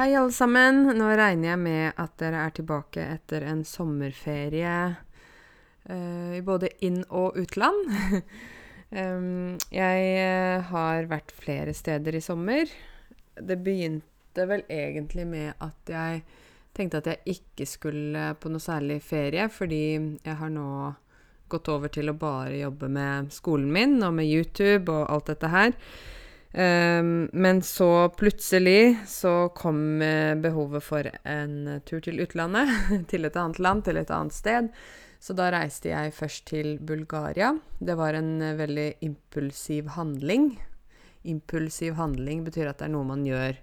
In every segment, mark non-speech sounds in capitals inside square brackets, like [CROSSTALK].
Hei, alle sammen. Nå regner jeg med at dere er tilbake etter en sommerferie uh, i både inn- og utland. [LAUGHS] um, jeg uh, har vært flere steder i sommer. Det begynte vel egentlig med at jeg tenkte at jeg ikke skulle på noe særlig ferie, fordi jeg har nå gått over til å bare jobbe med skolen min og med YouTube og alt dette her. Um, men så plutselig så kom uh, behovet for en tur til utlandet. [LAUGHS] til et annet land, til et annet sted. Så da reiste jeg først til Bulgaria. Det var en uh, veldig impulsiv handling. Impulsiv handling betyr at det er noe man gjør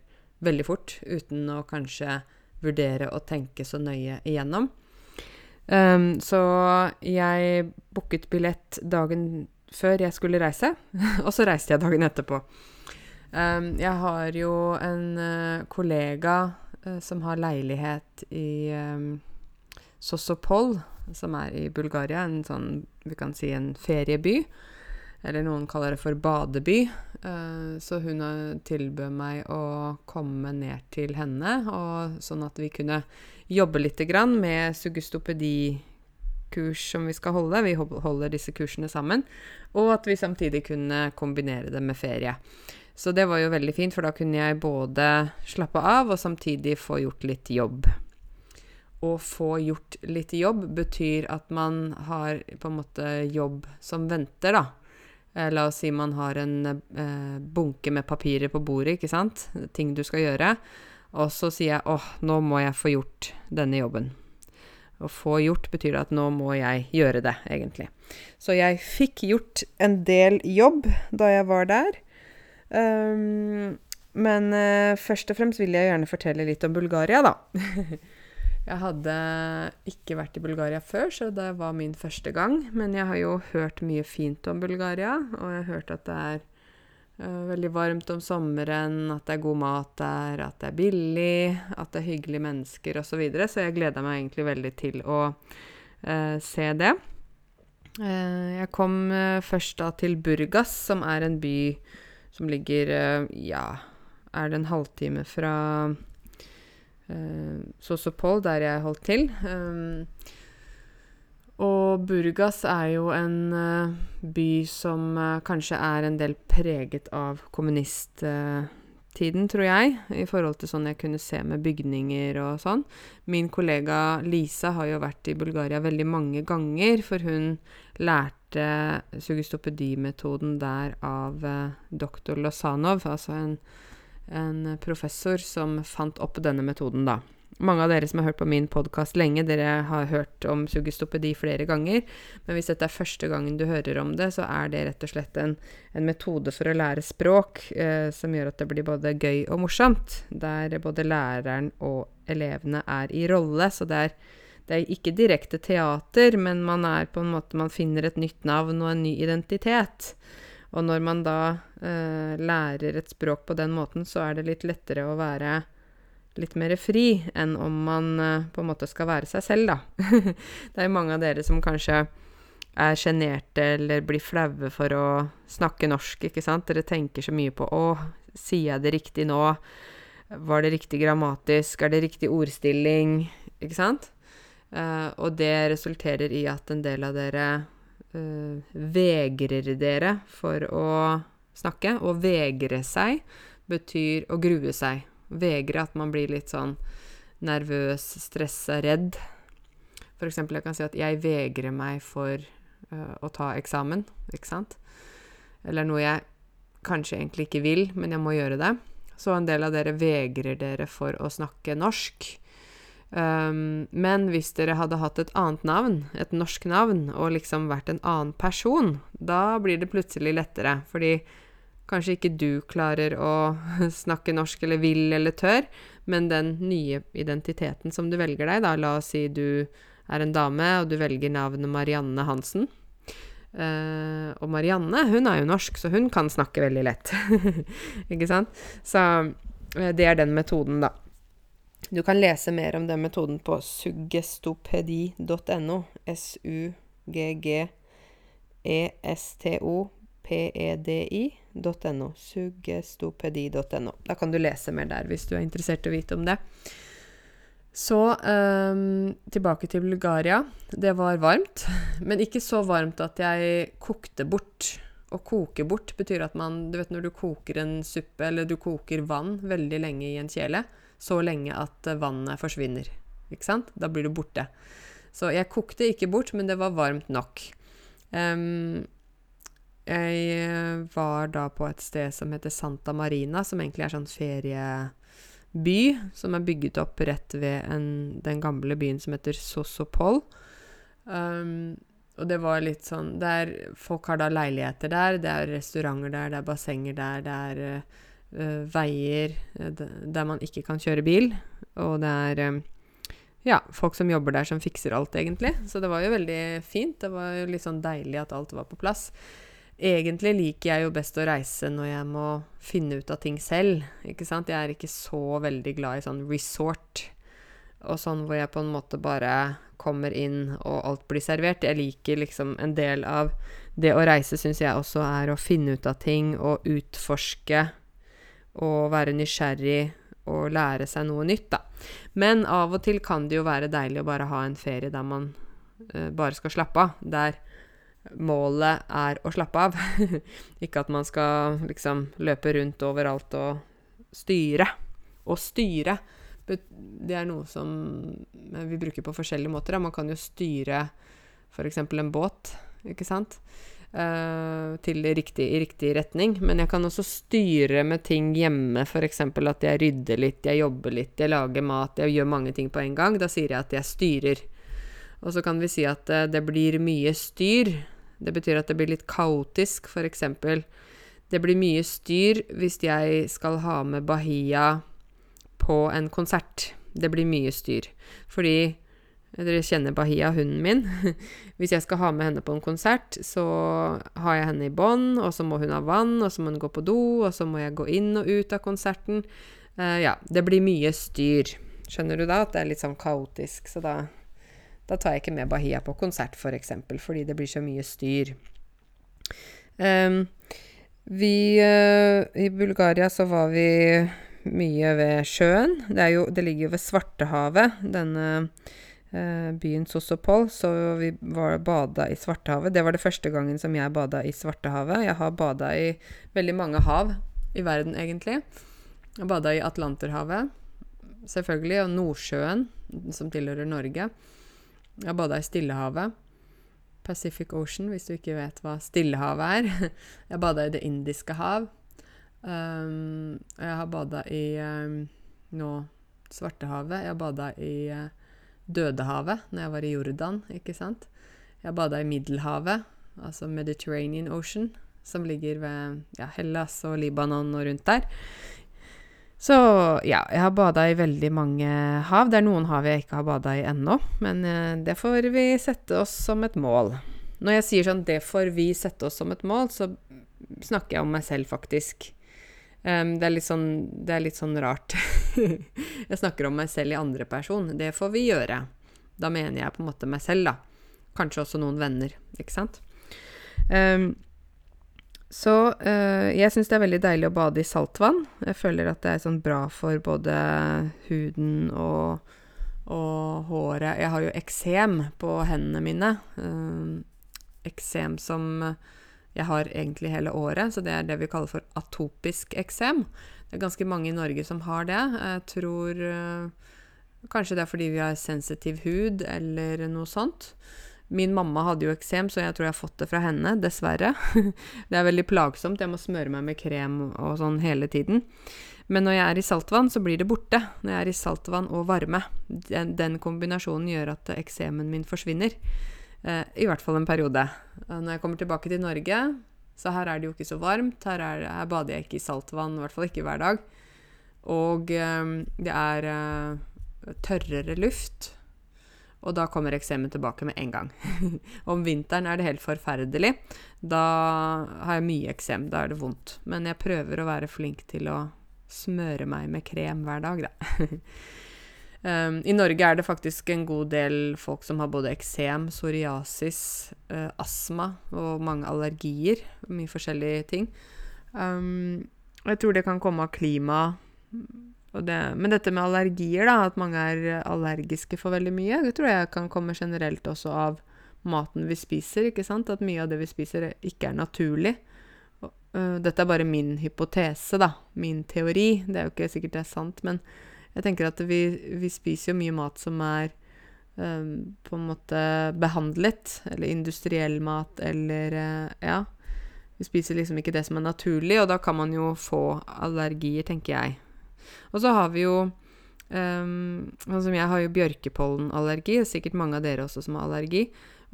veldig fort, uten å kanskje vurdere og tenke så nøye igjennom. Um, så jeg booket billett dagen før jeg skulle reise, [LAUGHS] og så reiste jeg dagen etterpå. Um, jeg har jo en uh, kollega uh, som har leilighet i um, Sosopol, som er i Bulgaria. En sånn, vi kan si en ferieby. Eller noen kaller det for badeby. Uh, så hun tilbød meg å komme ned til henne, og, sånn at vi kunne jobbe litt grann med sugestopedi-kurs som vi skal holde. Vi holder disse kursene sammen. Og at vi samtidig kunne kombinere det med ferie. Så det var jo veldig fint, for da kunne jeg både slappe av og samtidig få gjort litt jobb. Å få gjort litt jobb betyr at man har på en måte jobb som venter, da. Eh, la oss si man har en eh, bunke med papirer på bordet, ikke sant. Ting du skal gjøre. Og så sier jeg åh, nå må jeg få gjort denne jobben. Å få gjort betyr at nå må jeg gjøre det, egentlig. Så jeg fikk gjort en del jobb da jeg var der. Um, men uh, først og fremst vil jeg gjerne fortelle litt om Bulgaria, da. [LAUGHS] jeg hadde ikke vært i Bulgaria før, så det var min første gang. Men jeg har jo hørt mye fint om Bulgaria, og jeg har hørt at det er uh, veldig varmt om sommeren, at det er god mat der, at det er billig, at det er hyggelige mennesker osv. Så, videre, så jeg gleda meg egentlig veldig til å uh, se det. jeg kom først da til Burgas, som er en by som ligger eh, Ja, er det en halvtime fra uh, Sosopol, der jeg holdt til. Um, og Burgas er jo en uh, by som uh, kanskje er en del preget av kommunisttiden, tror jeg, i forhold til sånn jeg kunne se med bygninger og sånn. Min kollega Lisa har jo vært i Bulgaria veldig mange ganger, for hun lærte sugestopedimetoden der av eh, doktor Losanov, altså en, en, professor som fant opp denne metoden, da. Mange av dere som har hørt på min podkast lenge, dere har hørt om sugestopedi flere ganger. Men hvis dette er første gangen du hører om det, så er det rett og slett en, en metode for å lære språk eh, som gjør at det blir både gøy og morsomt. Der både læreren og elevene er i rolle. Så det er det er ikke direkte teater, men man er på en måte Man finner et nytt navn og en ny identitet. Og når man da eh, lærer et språk på den måten, så er det litt lettere å være litt mer fri enn om man eh, på en måte skal være seg selv, da. [LAUGHS] det er jo mange av dere som kanskje er sjenerte eller blir flaue for å snakke norsk, ikke sant. Dere tenker så mye på 'Å, sier jeg det riktig nå?' 'Var det riktig grammatisk?' 'Er det riktig ordstilling?' Ikke sant? Uh, og det resulterer i at en del av dere uh, vegrer dere for å snakke. Å vegre seg betyr å grue seg. Vegre at man blir litt sånn nervøs, stressa, redd. For eksempel, jeg kan si at 'jeg vegrer meg for uh, å ta eksamen', ikke sant? Eller noe jeg kanskje egentlig ikke vil, men jeg må gjøre det. Så en del av dere vegrer dere for å snakke norsk. Um, men hvis dere hadde hatt et annet navn, et norsk navn, og liksom vært en annen person, da blir det plutselig lettere. Fordi kanskje ikke du klarer å [LAUGHS] snakke norsk eller vil eller tør, men den nye identiteten som du velger deg, da, la oss si du er en dame, og du velger navnet Marianne Hansen. Uh, og Marianne, hun er jo norsk, så hun kan snakke veldig lett. [LAUGHS] ikke sant? Så uh, det er den metoden, da. Du kan lese mer om den metoden på suggestopedi.no. S-u-g-g-e-s-t-o-p-e-d-i.no. Suggestopedi.no. Da kan du lese mer der hvis du er interessert i å vite om det. Så um, tilbake til Bulgaria. Det var varmt, men ikke så varmt at jeg kokte bort. Å koke bort betyr at man Du vet når du koker en suppe, eller du koker vann veldig lenge i en kjele, så lenge at vannet forsvinner. Ikke sant? Da blir det borte. Så jeg kokte ikke bort, men det var varmt nok. Um, jeg var da på et sted som heter Santa Marina, som egentlig er sånn ferieby, som er bygget opp rett ved en, den gamle byen som heter Sosopol. Um, og det var litt sånn der, Folk har da leiligheter der, det er restauranter der, det er bassenger der, det er uh, veier uh, der man ikke kan kjøre bil, og det er um, ja, folk som jobber der som fikser alt, egentlig. Så det var jo veldig fint. Det var jo litt sånn deilig at alt var på plass. Egentlig liker jeg jo best å reise når jeg må finne ut av ting selv, ikke sant. Jeg er ikke så veldig glad i sånn resort og sånn hvor jeg på en måte bare kommer inn og alt blir servert. Jeg liker liksom en del av det å reise, syns jeg også er å finne ut av ting og utforske og være nysgjerrig og lære seg noe nytt, da. Men av og til kan det jo være deilig å bare ha en ferie der man uh, bare skal slappe av. Der målet er å slappe av. [LAUGHS] Ikke at man skal liksom løpe rundt overalt og styre. Å styre, det er noe som vi bruker på forskjellige måter. Da. Man kan jo styre f.eks. en båt, ikke sant? Uh, til riktig, i riktig retning. Men jeg kan også styre med ting hjemme, f.eks. at jeg rydder litt, jeg jobber litt, jeg lager mat, jeg gjør mange ting på en gang. Da sier jeg at jeg styrer. Og så kan vi si at uh, det blir mye styr det betyr at det blir litt kaotisk, f.eks. Det blir mye styr hvis jeg skal ha med Bahia på en konsert. Det blir mye styr. Fordi dere kjenner Bahia, hunden min. [LAUGHS] Hvis jeg skal ha med henne på en konsert, så har jeg henne i bånd, og så må hun ha vann, og så må hun gå på do, og så må jeg gå inn og ut av konserten. Uh, ja, det blir mye styr. Skjønner du da at det er litt sånn kaotisk? Så da da tar jeg ikke med Bahia på konsert, f.eks., for eksempel, fordi det blir så mye styr. Um, vi uh, I Bulgaria så var vi mye ved sjøen. Det, jo, det ligger jo ved Svartehavet, denne uh, byen Sosopol, så vi var bada i Svartehavet. Det var det første gangen som jeg bada i Svartehavet. Jeg har bada i veldig mange hav i verden, egentlig. Jeg bada i Atlanterhavet, selvfølgelig, og Nordsjøen, som tilhører Norge. Jeg bada i Stillehavet. Pacific Ocean, hvis du ikke vet hva Stillehavet er. [LAUGHS] Jeg bada i Det indiske hav. Um, jeg har bada i um, nå Svartehavet. Jeg bada i uh, Dødehavet når jeg var i Jordan, ikke sant. Jeg bada i Middelhavet, altså Mediterranean Ocean, som ligger ved ja, Hellas og Libanon og rundt der. Så ja, jeg har bada i veldig mange hav. Det er noen hav jeg ikke har bada i ennå, men eh, det får vi sette oss som et mål. Når jeg sier sånn 'det får vi sette oss som et mål', så snakker jeg om meg selv, faktisk. Um, det, er sånn, det, er litt sånn, rart. [LAUGHS] jeg snakker om meg selv i andre person. Det får vi gjøre. Da mener jeg på en måte meg selv, da. Kanskje også noen venner, ikke sant? Um, så øh, jeg syns det er veldig deilig å bade i saltvann. Jeg føler at det er sånn bra for både huden og, og håret. Jeg har jo eksem på hendene mine. Uh, eksem som jeg har egentlig hele året, så det er det vi kaller for atopisk eksem. Det er ganske mange i Norge som har det. Jeg tror øh, Kanskje det er fordi vi har sensitiv hud, eller noe sånt. Min mamma hadde jo eksem, så jeg tror jeg har fått det fra henne, dessverre. [LAUGHS] det er veldig plagsomt, jeg må smøre meg med krem og sånn hele tiden. Men når jeg er i saltvann, så blir det borte. Når jeg er i saltvann og varme. Den, den kombinasjonen gjør at eksemen min forsvinner. Eh, I hvert fall en periode. Når jeg kommer tilbake til Norge, så her er det jo ikke så varmt. Her, er, her bader jeg ikke i saltvann, i hvert fall ikke hver dag. Og eh, det er eh, tørrere luft. Og da kommer eksemen tilbake med en gang. [LAUGHS] Om vinteren er det helt forferdelig. Da har jeg mye eksem. Da er det vondt. Men jeg prøver å være flink til å smøre meg med krem hver dag, da. [LAUGHS] Um, I Norge er det faktisk en god del folk som har både eksem, psoriasis, uh, astma og mange allergier. Mye forskjellige ting. Um, jeg tror det kan komme av klima. Det, men dette med allergier, da, at mange er allergiske for veldig mye, det tror jeg kan komme generelt også av maten vi spiser. ikke sant? At mye av det vi spiser, ikke er naturlig. Uh, dette er bare min hypotese, da. Min teori. Det er jo ikke sikkert det er sant, men jeg tenker at vi, vi spiser jo mye mat som er um, på en måte behandlet. Eller industriell mat, eller uh, Ja. Vi spiser liksom ikke det som er naturlig, og da kan man jo få allergier, tenker jeg. Og så har vi jo um, som jeg har jo bjørkepollenallergi, sikkert mange av dere også som har allergi.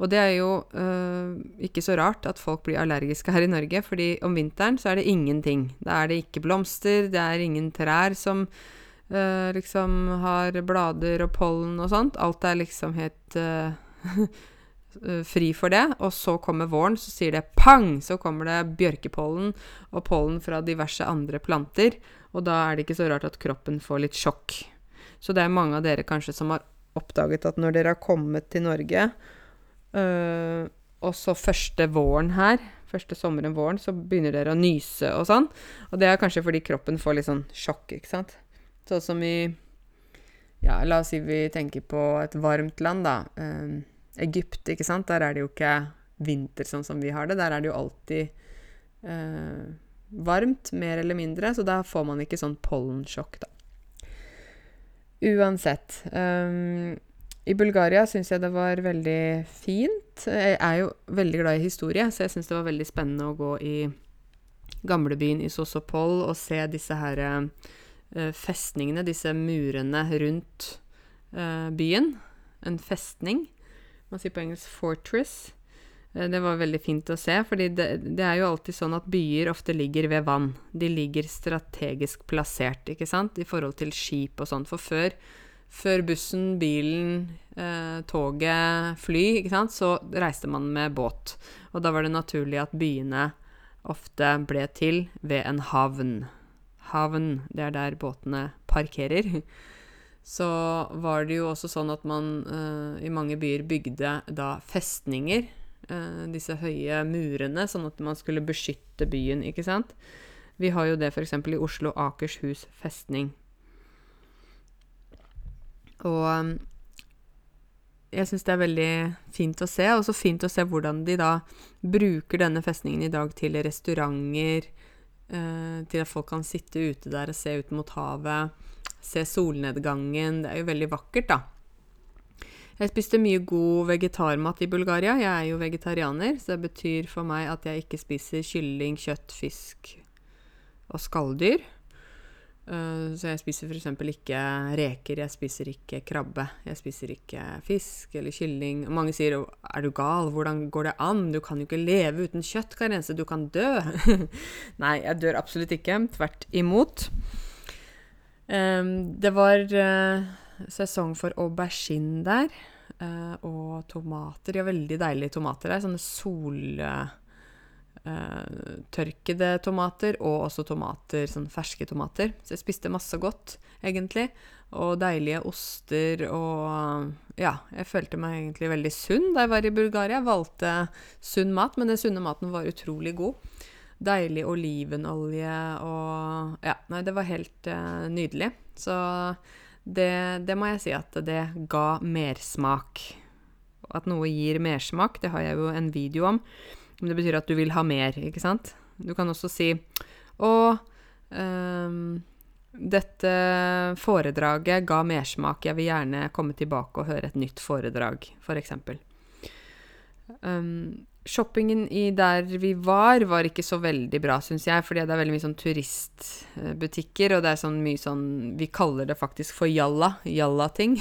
Og det er jo øh, ikke så rart at folk blir allergiske her i Norge, fordi om vinteren så er det ingenting. Da er det ikke blomster, det er ingen trær som øh, liksom har blader og pollen og sånt. Alt er liksom helt uh, [LAUGHS] fri for det. Og så kommer våren, så sier det pang! Så kommer det bjørkepollen og pollen fra diverse andre planter. Og da er det ikke så rart at kroppen får litt sjokk. Så det er mange av dere kanskje som har oppdaget at når dere har kommet til Norge Uh, og så første våren her, første sommeren våren, så begynner dere å nyse og sånn. Og det er kanskje fordi kroppen får litt sånn sjokk, ikke sant. Sånn som i Ja, la oss si vi tenker på et varmt land, da. Um, Egypt, ikke sant. Der er det jo ikke vinter sånn som vi har det. Der er det jo alltid uh, varmt, mer eller mindre. Så da får man ikke sånn pollensjokk, da. Uansett. Um, i Bulgaria syns jeg det var veldig fint. Jeg er jo veldig glad i historie, så jeg syns det var veldig spennende å gå i gamlebyen i Sosopol og se disse her uh, festningene, disse murene rundt uh, byen. En festning. Man sier på engelsk 'fortress'. Uh, det var veldig fint å se, for det, det, er jo alltid sånn at byer ofte ligger ved vann. De ligger strategisk plassert, ikke sant, i forhold til skip og sånn. For før før bussen, bilen, eh, toget, fly, ikke sant, så reiste man med båt. Og da var det naturlig at byene ofte ble til ved en havn. Havn, det er der båtene parkerer. Så var det jo også sånn at man uh, i mange byer bygde da festninger. Uh, disse høye murene, sånn at man skulle beskytte byen, ikke sant. Vi har jo det f.eks. i Oslo Akershus festning. Og um, jeg syns det er veldig fint å se, og så fint å se hvordan de da bruker denne festningen i dag til restauranter, til at folk kan sitte ute der og se ut mot havet, se solnedgangen. Det er jo veldig vakkert, da. Jeg spiste mye god vegetarmat i Bulgaria. Jeg er jo vegetarianer, så det betyr for meg at jeg ikke spiser kylling, kjøtt, fisk og skalldyr. Uh, så jeg spiser f.eks. ikke reker, jeg spiser ikke krabbe, jeg spiser ikke fisk eller kylling. Mange sier 'er du gal, hvordan går det an, du kan jo ikke leve uten kjøtt, Karense, du kan dø'. [LAUGHS] Nei, jeg dør absolutt ikke. Tvert imot. Um, det var uh, sesong for aubergine der, uh, og tomater. De har veldig deilige tomater der. Sånne sol eh, tørkede tomater og også tomater, sånn ferske tomater. Så jeg spiste masse godt, egentlig. Og deilige oster og Ja, jeg følte meg egentlig veldig sunn da jeg var i Bulgaria. Jeg valgte sunn mat, men den sunne maten var utrolig god. Deilig olivenolje og Ja, nei, det var helt eh, nydelig. Så det, det må jeg si at det ga mersmak. At noe gir mersmak, det har jeg jo en video om. Men det betyr at du vil ha mer, ikke sant? Du kan også si Å, um, dette foredraget ga mersmak. Jeg vil gjerne komme tilbake og høre et nytt foredrag, f.eks. For um, shoppingen i der vi var, var ikke så veldig bra, syns jeg. Fordi det er veldig mye sånn turistbutikker, og det er sånn mye sånn Vi kaller det faktisk for jalla. Jalla-ting.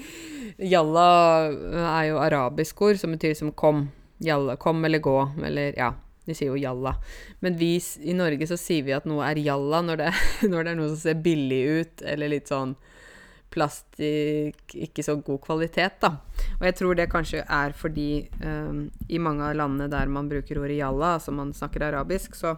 [LAUGHS] jalla er jo arabisk ord som betyr som kom. Jalla. Kom eller gå, eller ja. De sier jo jalla. Men vi i Norge så sier vi at noe er jalla når det, [LAUGHS] når det er noe som ser billig ut, eller litt sånn plastikk, ikke så god kvalitet, da. Og jeg tror det kanskje er fordi um, i mange av landene der man bruker ordet jalla, altså man snakker arabisk, så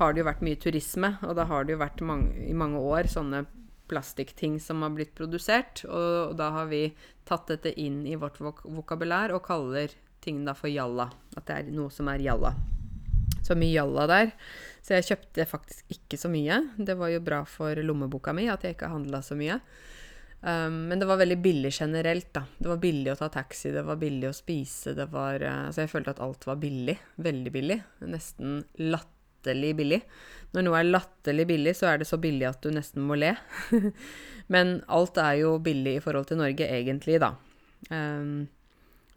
har det jo vært mye turisme, og da har det jo vært mange, i mange år sånne plastikkting som har blitt produsert. Og da har vi tatt dette inn i vårt vok vokabulær og kaller ting da for jalla. At det er noe som er jalla. Så mye jalla der. Så jeg kjøpte faktisk ikke så mye. Det var jo bra for lommeboka mi at jeg ikke handla så mye. Um, men det var veldig billig generelt, da. Det var billig å ta taxi, det var billig å spise, det var uh, Altså jeg følte at alt var billig. Veldig billig. Nesten latterlig billig. Når noe er latterlig billig, så er det så billig at du nesten må le. [LAUGHS] men alt er jo billig i forhold til Norge, egentlig, da. Um,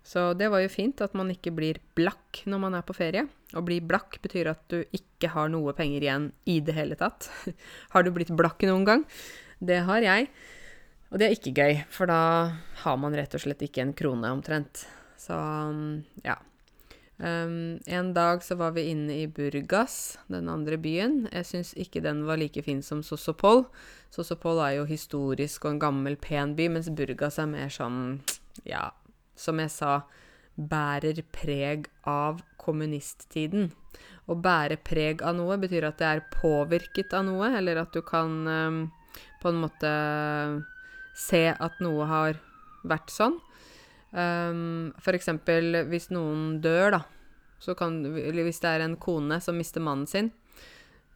så det var jo fint at man ikke blir blakk når man er på ferie. Å bli blakk betyr at du ikke har noe penger igjen i det hele tatt. [LAUGHS] har du blitt blakk noen gang? Det har jeg. Og det er ikke gøy, for da har man rett og slett ikke en krone omtrent. Så ja. Um, en dag så var vi inne i Burgas, den andre byen. Jeg syns ikke den var like fin som Sosopol. Sosopol er jo historisk og en gammel, pen by, mens Burgas er mer sånn, ja, som jeg sa, bærer preg av kommunisttiden. Å bære preg av noe betyr at det er påvirket av noe, eller at du kan um, på en måte se at noe har vært sånn. Um, for eksempel hvis noen dør, da. Kan, hvis det er en kone som mister mannen sin,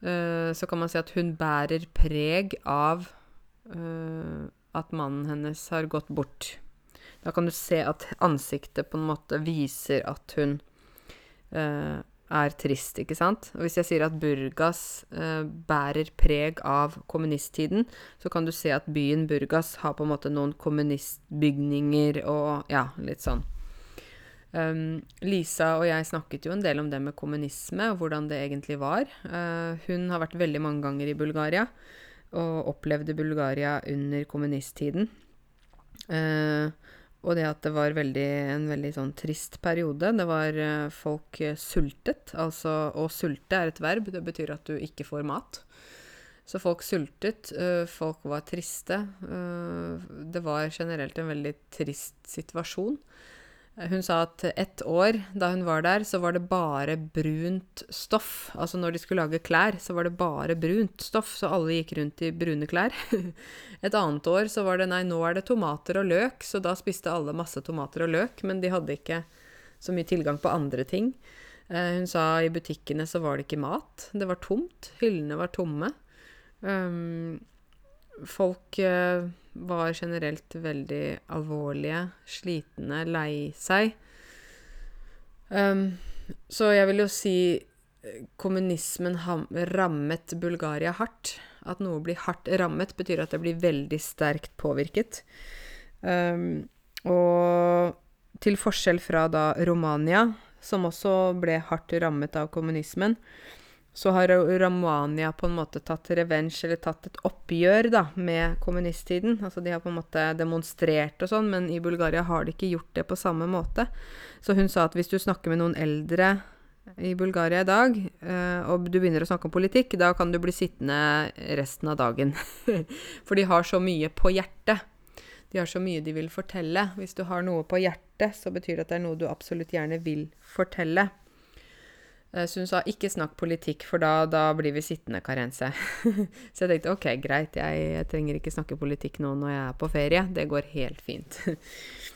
uh, så kan man si at hun bærer preg av uh, at mannen hennes har gått bort. Da kan du se at ansiktet på en måte viser at hun uh, er trist, ikke sant? Og hvis jeg sier at Burgas eh, bærer preg av kommunisttiden, så kan du se at byen Burgas har på en måte noen kommunistbygninger og ja, litt sånn. Um, Lisa og jeg snakket jo en del om det med kommunisme og hvordan det egentlig var. Uh, hun har vært veldig mange ganger i Bulgaria og opplevde Bulgaria under kommunisttiden. Uh, og det at det var veldig, en veldig sånn trist periode. Det var uh, folk uh, sultet. Altså å sulte er et verb. Det betyr at du ikke får mat. Så folk sultet. Uh, folk var triste. det var generelt en veldig trist situasjon. Hun sa at ett år da hun var der, så var det bare brunt stoff. Altså når de skulle lage klær, så var det bare brunt stoff, så alle gikk rundt i brune klær. [LAUGHS] Et annet år så var det nei, nå er det tomater og løk, så da spiste alle masse tomater og løk, men de hadde ikke så mye tilgang på andre ting. Eh, hun sa i butikkene så var det ikke mat. Det var tomt. Hyllene var tomme. Um, folk uh, var generelt veldig alvorlige, slitne, lei seg. Um, så jeg vil jo si eh, kommunismen rammet Bulgaria hardt. At noe blir hardt rammet, betyr at det blir veldig sterkt påvirket. Um, og til forskjell fra da Romania, som også ble hardt rammet av kommunismen, så har Romania på en måte tatt revensj, eller tatt et oppgjør, da, med kommunisttiden. Altså de har på en måte demonstrert og sånn, men i Bulgaria har de ikke gjort det på samme måte. Så hun sa at hvis du snakker med noen eldre i Bulgaria i dag, uh, og du begynner å snakke om politikk, da kan du bli sittende resten av dagen. [LAUGHS] For de har så mye på hjertet. De har så mye de vil fortelle. Hvis du har noe på hjertet, så betyr det at det er noe du absolutt gjerne vil fortelle. Eh, så hun sa ikke snakk politikk, for da, da blir vi sittende, Karense. [LAUGHS] så jeg tenkte ok, greit, jeg, jeg, trenger ikke snakke politikk nå når jeg er på ferie. Det går helt fint.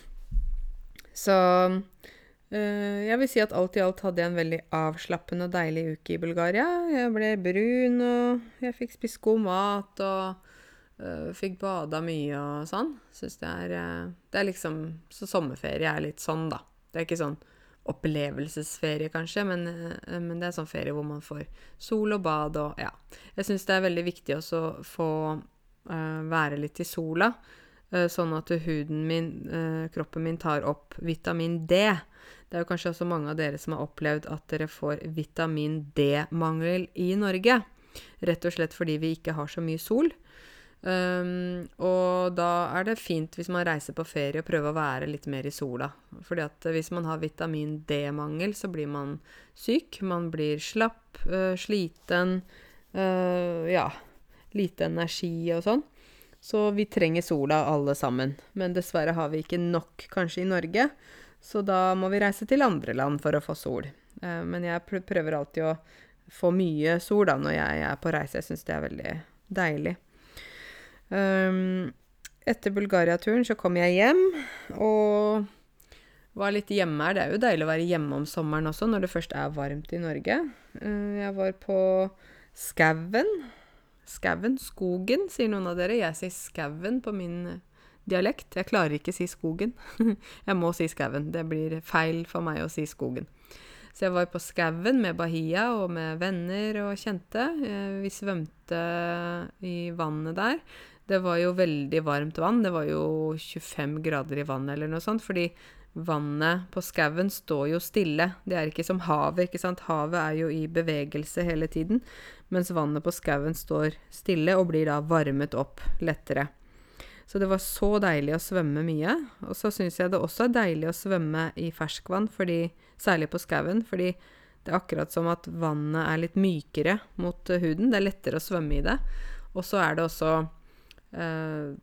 [LAUGHS] så øh, jeg vil si at alt i alt hadde jeg en veldig avslappende og deilig uke i Bulgaria. Jeg ble brun, og jeg fikk spist god mat, og øh, fikk bada mye og sånn. Syns det er Det er liksom Så sommerferie er litt sånn, da. Det er ikke sånn opplevelsesferie, kanskje, men, eh, men, det er sånn ferie hvor man får sol og bad og ja. Jeg syns det er veldig viktig også å få uh, være litt i sola, uh, sånn at huden min, uh, kroppen min, tar opp vitamin D. Det er jo kanskje også mange av dere som har opplevd at dere får vitamin D-mangel i Norge. Rett og slett fordi vi ikke har så mye sol. Um, og da er det fint hvis man reiser på ferie og prøver å være litt mer i sola. Fordi at hvis man har vitamin D-mangel, så blir man syk. Man blir slapp, uh, sliten, uh, ja, lite energi og sånn. Så vi trenger sola alle sammen. Men dessverre har vi ikke nok kanskje i Norge, så da må vi reise til andre land for å få sol. Uh, men jeg prøver alltid å få mye sol da når jeg er på reise. Jeg syns det er veldig deilig. Um, etter Bulgaria-turen så kom jeg hjem og var litt hjemme her. Det er jo deilig å være hjemme om sommeren også, når det først er varmt i Norge. Uh, jeg var på Skauen. Skauen, skogen, sier noen av dere. Jeg sier skauen på min dialekt. Jeg klarer ikke å si skogen. [LAUGHS] jeg må si skauen. Det blir feil for meg å si skogen. Så jeg var på skauen med Bahia og med venner og kjente. Eh, vi svømte i vannet der. Det var jo veldig varmt vann. Det var jo 25 grader i vannet eller noe sånt. Fordi vannet på skauen står jo stille. Det er ikke som havet, ikke sant. Havet er jo i bevegelse hele tiden. Mens vannet på skauen står stille og blir da varmet opp lettere. Så det var så deilig å svømme mye. Og så syns jeg det også er deilig å svømme i ferskvann, fordi, særlig på skauen, fordi det er akkurat som at vannet er litt mykere mot huden. Det er lettere å svømme i det. Og så er det også uh,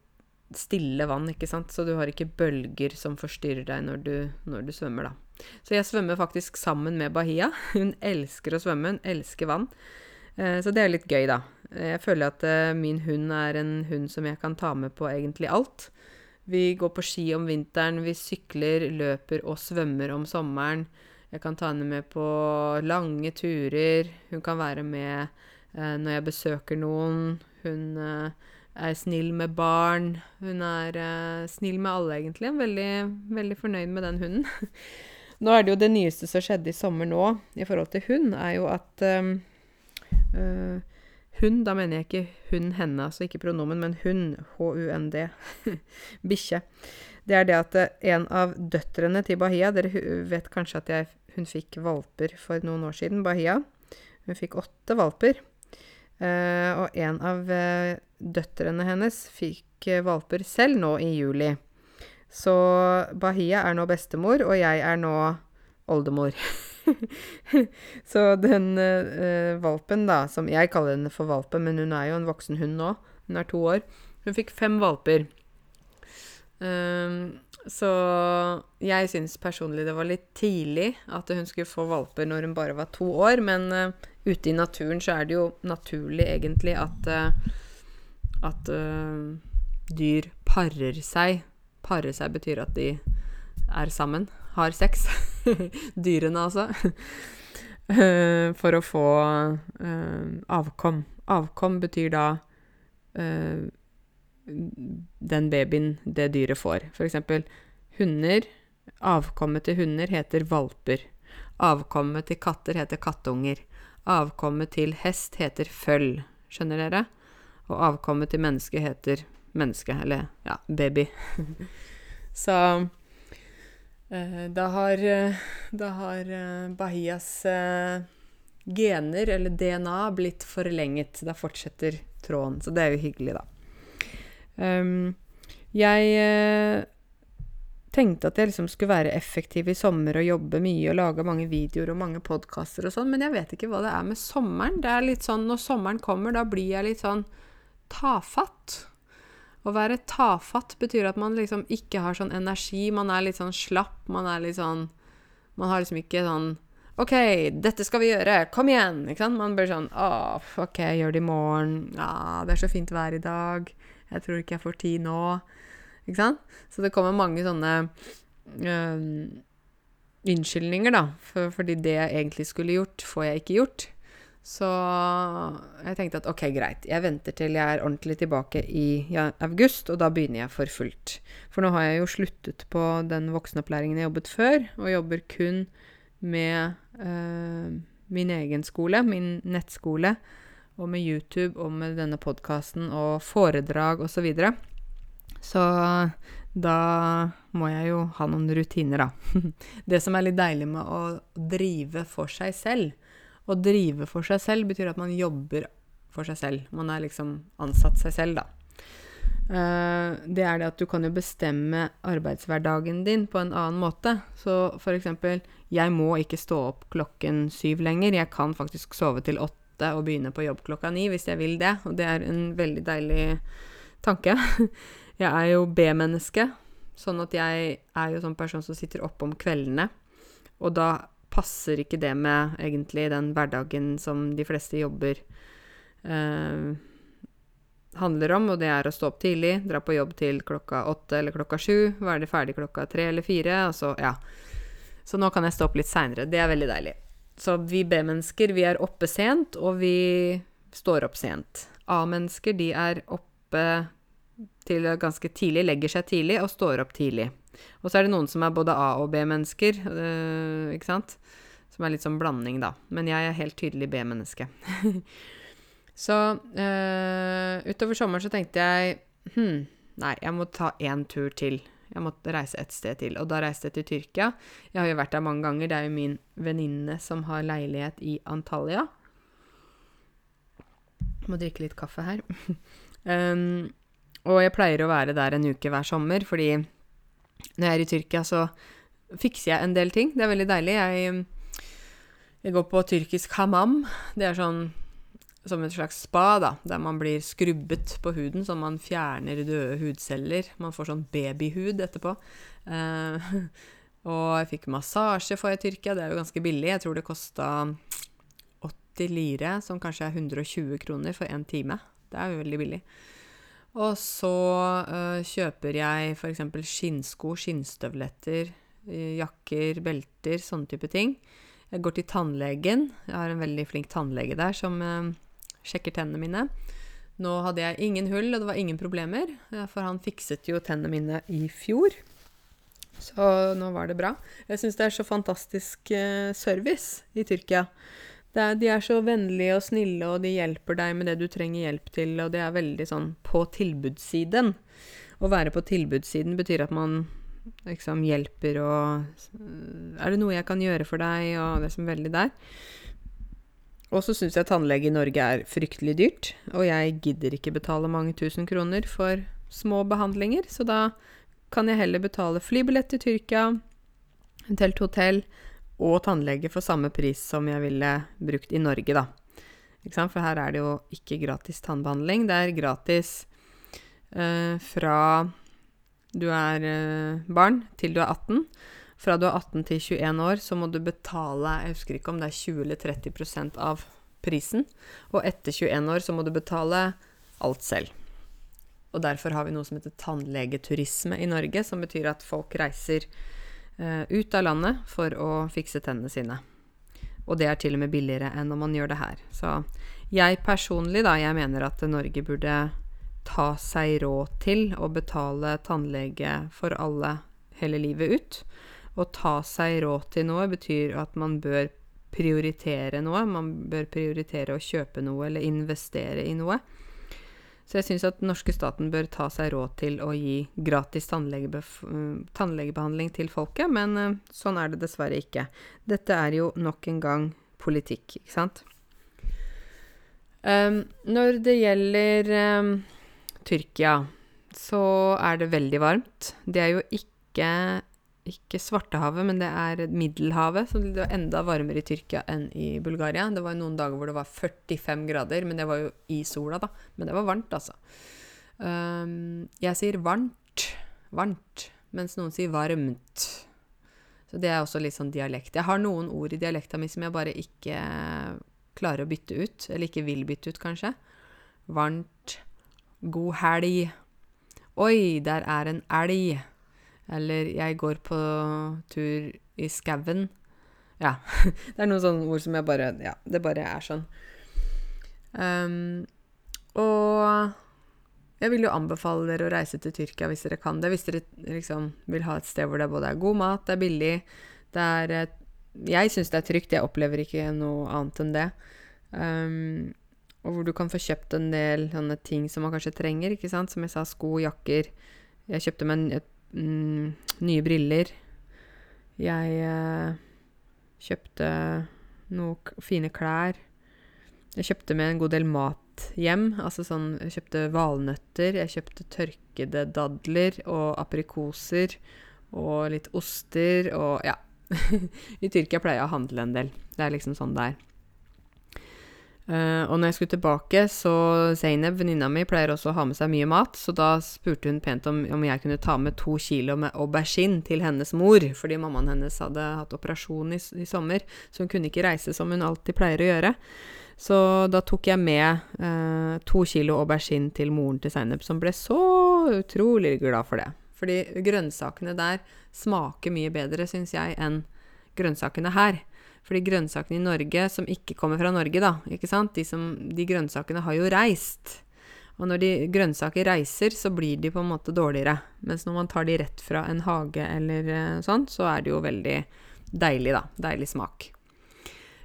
stille vann, ikke sant, så du har ikke bølger som forstyrrer deg når du, når du svømmer, da. Så jeg svømmer faktisk sammen med Bahia. [LAUGHS] Hun elsker å svømme, hun elsker vann. Eh, så det er litt gøy, da. Jeg føler at eh, min hund er en hund som jeg kan ta med på egentlig alt. Vi går på ski om vinteren, vi sykler, løper og svømmer om sommeren. Jeg kan ta henne med på lange turer. Hun kan være med eh, når jeg besøker noen. Hun uh, er snill med barn. Hun er snill med alle, egentlig. Veldig, veldig fornøyd med den hunden. [LAUGHS] nå er det jo det nyeste som skjedde i sommer nå i forhold til hund, er jo at um, Hund, da mener jeg ikke hun, henne, altså ikke pronomen, men hun. H-u-n-d. [LAUGHS] Bikkje. Det er det at eh, en av døtrene til Bahia Dere vet kanskje at jeg, hun fikk valper for noen år siden, Bahia. Hun fikk åtte valper. Uh, og en av uh, døtrene hennes fikk uh, valper selv nå i juli. Så Bahia er nå bestemor, og jeg er nå oldemor. [LAUGHS] så den uh, valpen, da, som jeg kaller henne for valpen, men hun er jo en voksen hund nå, hun er to år, hun fikk fem valper. Um, så jeg syns personlig det var litt tidlig at hun skulle få valper når hun bare var to år, men uh, ute i naturen så er det jo naturlig egentlig at, uh, at dyr parer seg. Parer seg betyr at de er sammen har sex. [LAUGHS] Dyrene, altså. Uh, for å få uh, avkom. Avkom betyr da uh, den babyen det dyret får. Eksempel hunder. Avkommet til hunder heter valper. Avkommet til katter heter kattunger. Avkommet til hest heter føll. Skjønner dere? Og avkommet til menneske heter menneske, eller ja, baby. [LAUGHS] Så Eh, da har, eh, da har eh, Bahias gener, eller DNA, blitt forlenget. Da fortsetter tråden. Så det er jo hyggelig, da. Um, jeg tenkte at jeg liksom skulle være effektiv i sommer og jobbe mye og lage mange videoer og mange podkaster og sånn, men jeg vet ikke hva det er med sommeren. Det er litt sånn når sommeren kommer, da blir jeg litt sånn tafatt. Å være tafatt betyr at man liksom ikke har sånn energi, man er litt sånn slapp, man er litt sånn Man har liksom ikke sånn OK, dette skal vi gjøre, kom igjen! Ikke sant? Man blir sånn Å, OK, gjør det i morgen. Ja, det er så fint vær i dag. Jeg tror ikke jeg får tid nå. Ikke sant? Så det kommer mange sånne øh, unnskyldninger, da. For, fordi det jeg egentlig skulle gjort, får jeg ikke gjort. Så jeg tenkte at ok, greit. Jeg venter til jeg er ordentlig tilbake i august, og da begynner jeg for fullt. For nå har jeg jo sluttet på den voksenopplæringen jeg jobbet før, og jobber kun med øh, min egen skole, min nettskole, og med YouTube og med denne podkasten og foredrag osv. Så, videre. så da må jeg jo ha noen rutiner, da. [LAUGHS] Det som er litt deilig med å drive for seg selv, å drive for seg selv betyr at man jobber for seg selv. Man er liksom ansatt seg selv, da. Uh, det er det at du kan jo bestemme arbeidshverdagen din på en annen måte. Så for eksempel, jeg må ikke stå opp klokken syv lenger. Jeg kan faktisk sove til åtte og begynne på jobb klokka ni hvis jeg vil det. Og det er en veldig deilig tanke. [LAUGHS] Jeg er jo B-menneske, sånn at jeg er jo sånn person som sitter oppe om kveldene. Og da passer ikke det med egentlig den hverdagen som de fleste jobber eh, handler om, og det er å stå opp tidlig, dra på jobb til klokka åtte eller klokka sju, være ferdig klokka tre eller fire, og så, ja. Så nå kan jeg stå opp litt seinere. Det er veldig deilig. Så vi B-mennesker, vi er oppe sent, og vi står opp sent. A-mennesker, de er oppe til ganske tidlig, legger seg tidlig og står opp tidlig. Og så er det noen som er både A- og B-mennesker, øh, ikke sant? Som er litt sånn blanding, da. Men jeg er helt tydelig B-menneske. [LAUGHS] så øh, utover sommeren så tenkte jeg hm, nei, jeg må ta én tur til. Jeg måtte reise et sted til, og da reiste jeg til Tyrkia. Jeg har jo vært der mange ganger. Det er jo min venninne som har leilighet i Antalya. Må drikke litt kaffe her. [LAUGHS] um, og jeg pleier å være der en uke hver sommer, fordi når jeg er i Tyrkia, så fikser jeg en del ting. Det er veldig deilig. Jeg, jeg går på tyrkisk hamam. Det er sånn som et slags spa, da, der man blir skrubbet på huden, så man fjerner døde hudceller. Man får sånn babyhud etterpå. Eh, [LAUGHS] og jeg fikk massasje for i Tyrkia, det er jo ganske billig. Jeg tror det kosta 80 lire, som kanskje er 120 kroner for én time. Det er jo veldig billig. Og så eh, kjøper jeg f.eks. skinnsko, skinnstøvletter, jakker, belter, sånne type ting. Jeg går til tannlegen. Jeg har en veldig flink tannlege der som øh, sjekker tennene mine. Nå hadde jeg ingen hull, og det var ingen problemer, for han fikset jo tennene mine i fjor. Så nå var det bra. Jeg syns det er så fantastisk øh, service i Tyrkia. Er, de er så vennlige og snille, og de hjelper deg med det du trenger hjelp til, og det er veldig sånn på tilbudssiden. Å være på tilbudssiden betyr at man liksom hjelper og Er det noe jeg kan gjøre for deg, og det som veldig der. Og så syns jeg tannlege i Norge er fryktelig dyrt, og jeg gidder ikke betale mange tusen kroner for små behandlinger, så da kan jeg heller betale flybillett til Tyrkia, eventuelt hotell, og tannlege for samme pris som jeg ville brukt i Norge, da. For her er det jo ikke gratis tannbehandling. Det er gratis eh, fra du er eh, barn til du er 18. Fra du er 18 til 21 år, så må du betale Jeg husker ikke om det er 20 eller 30% av prisen. Og etter 21 år så må du betale alt selv. Og derfor har vi noe som heter tannlegeturisme i Norge, som betyr at folk reiser uh, ut av landet for å fikse tennene sine. Og det er til og med billigere enn når man gjør det her. Så jeg personlig, da, jeg mener at Norge burde ta seg råd til å betale tannlege for alle hele livet ut. Å ta seg råd til noe betyr at man bør prioritere noe. Man bør prioritere å kjøpe noe eller investere i noe. Så jeg syns at den norske staten bør ta seg råd til å gi gratis tannlegebehandling til folket, men uh, sånn er det dessverre ikke. Dette er jo nok en gang politikk, ikke sant? Um, når det gjelder um, Tyrkia, så er det veldig varmt. Det er jo ikke ikke Svartehavet, men det er Middelhavet. Så det var enda varmere i Tyrkia enn i Bulgaria. Det var noen dager hvor det var 45 grader, men det var jo i sola, da. Men det var varmt, altså. Um, jeg sier varmt, varmt, mens noen sier varmt. Så det er også litt sånn dialekt. Jeg har noen ord i dialekta mi som jeg bare ikke klarer å bytte ut. Eller ikke vil bytte ut, kanskje. Varmt. God helg. Oi, der er en elg. Eller 'jeg går på tur i skauen'. Ja. [LAUGHS] det er noen sånne ord som jeg bare Ja, det bare er sånn. Um, og jeg vil jo anbefale dere å reise til Tyrkia hvis dere kan det. Hvis dere liksom vil ha et sted hvor det både er god mat, det er billig, det er Jeg syns det er trygt. Jeg opplever ikke noe annet enn det. Um, og hvor du kan få kjøpt en del sånne ting som man kanskje trenger, ikke sant. Som jeg sa, sko, jakker. Jeg kjøpte meg et mm, nye briller. Jeg eh, kjøpte noen fine klær. Jeg kjøpte med en god del mat hjem. Altså sånn Jeg kjøpte valnøtter, jeg kjøpte tørkede dadler og aprikoser og litt oster og ja. [LAUGHS] I Tyrkia pleier jeg å handle en del. Det er liksom sånn det er. Uh, og når jeg skulle tilbake, så Zainab, venninna mi, pleier også å ha med seg mye mat, så da spurte hun pent om, om jeg kunne ta med to kilo med aubergine til hennes mor, fordi mammaen hennes hadde hatt operasjon i, i, sommer, så hun kunne ikke reise som hun alltid pleier å gjøre. Så da tok jeg med uh, to kilo aubergine til moren til Zainab, som ble så utrolig glad for det. Fordi grønnsakene der smaker mye bedre, syns jeg, enn grønnsakene her. Fordi grønnsakene i Norge, som ikke kommer fra Norge, da, ikke sant, de, som, de grønnsakene har jo reist. Og når de grønnsaker reiser, så blir de på en måte dårligere. Mens når man tar de rett fra en hage eller uh, sånn, så er det jo veldig deilig, da. Deilig smak.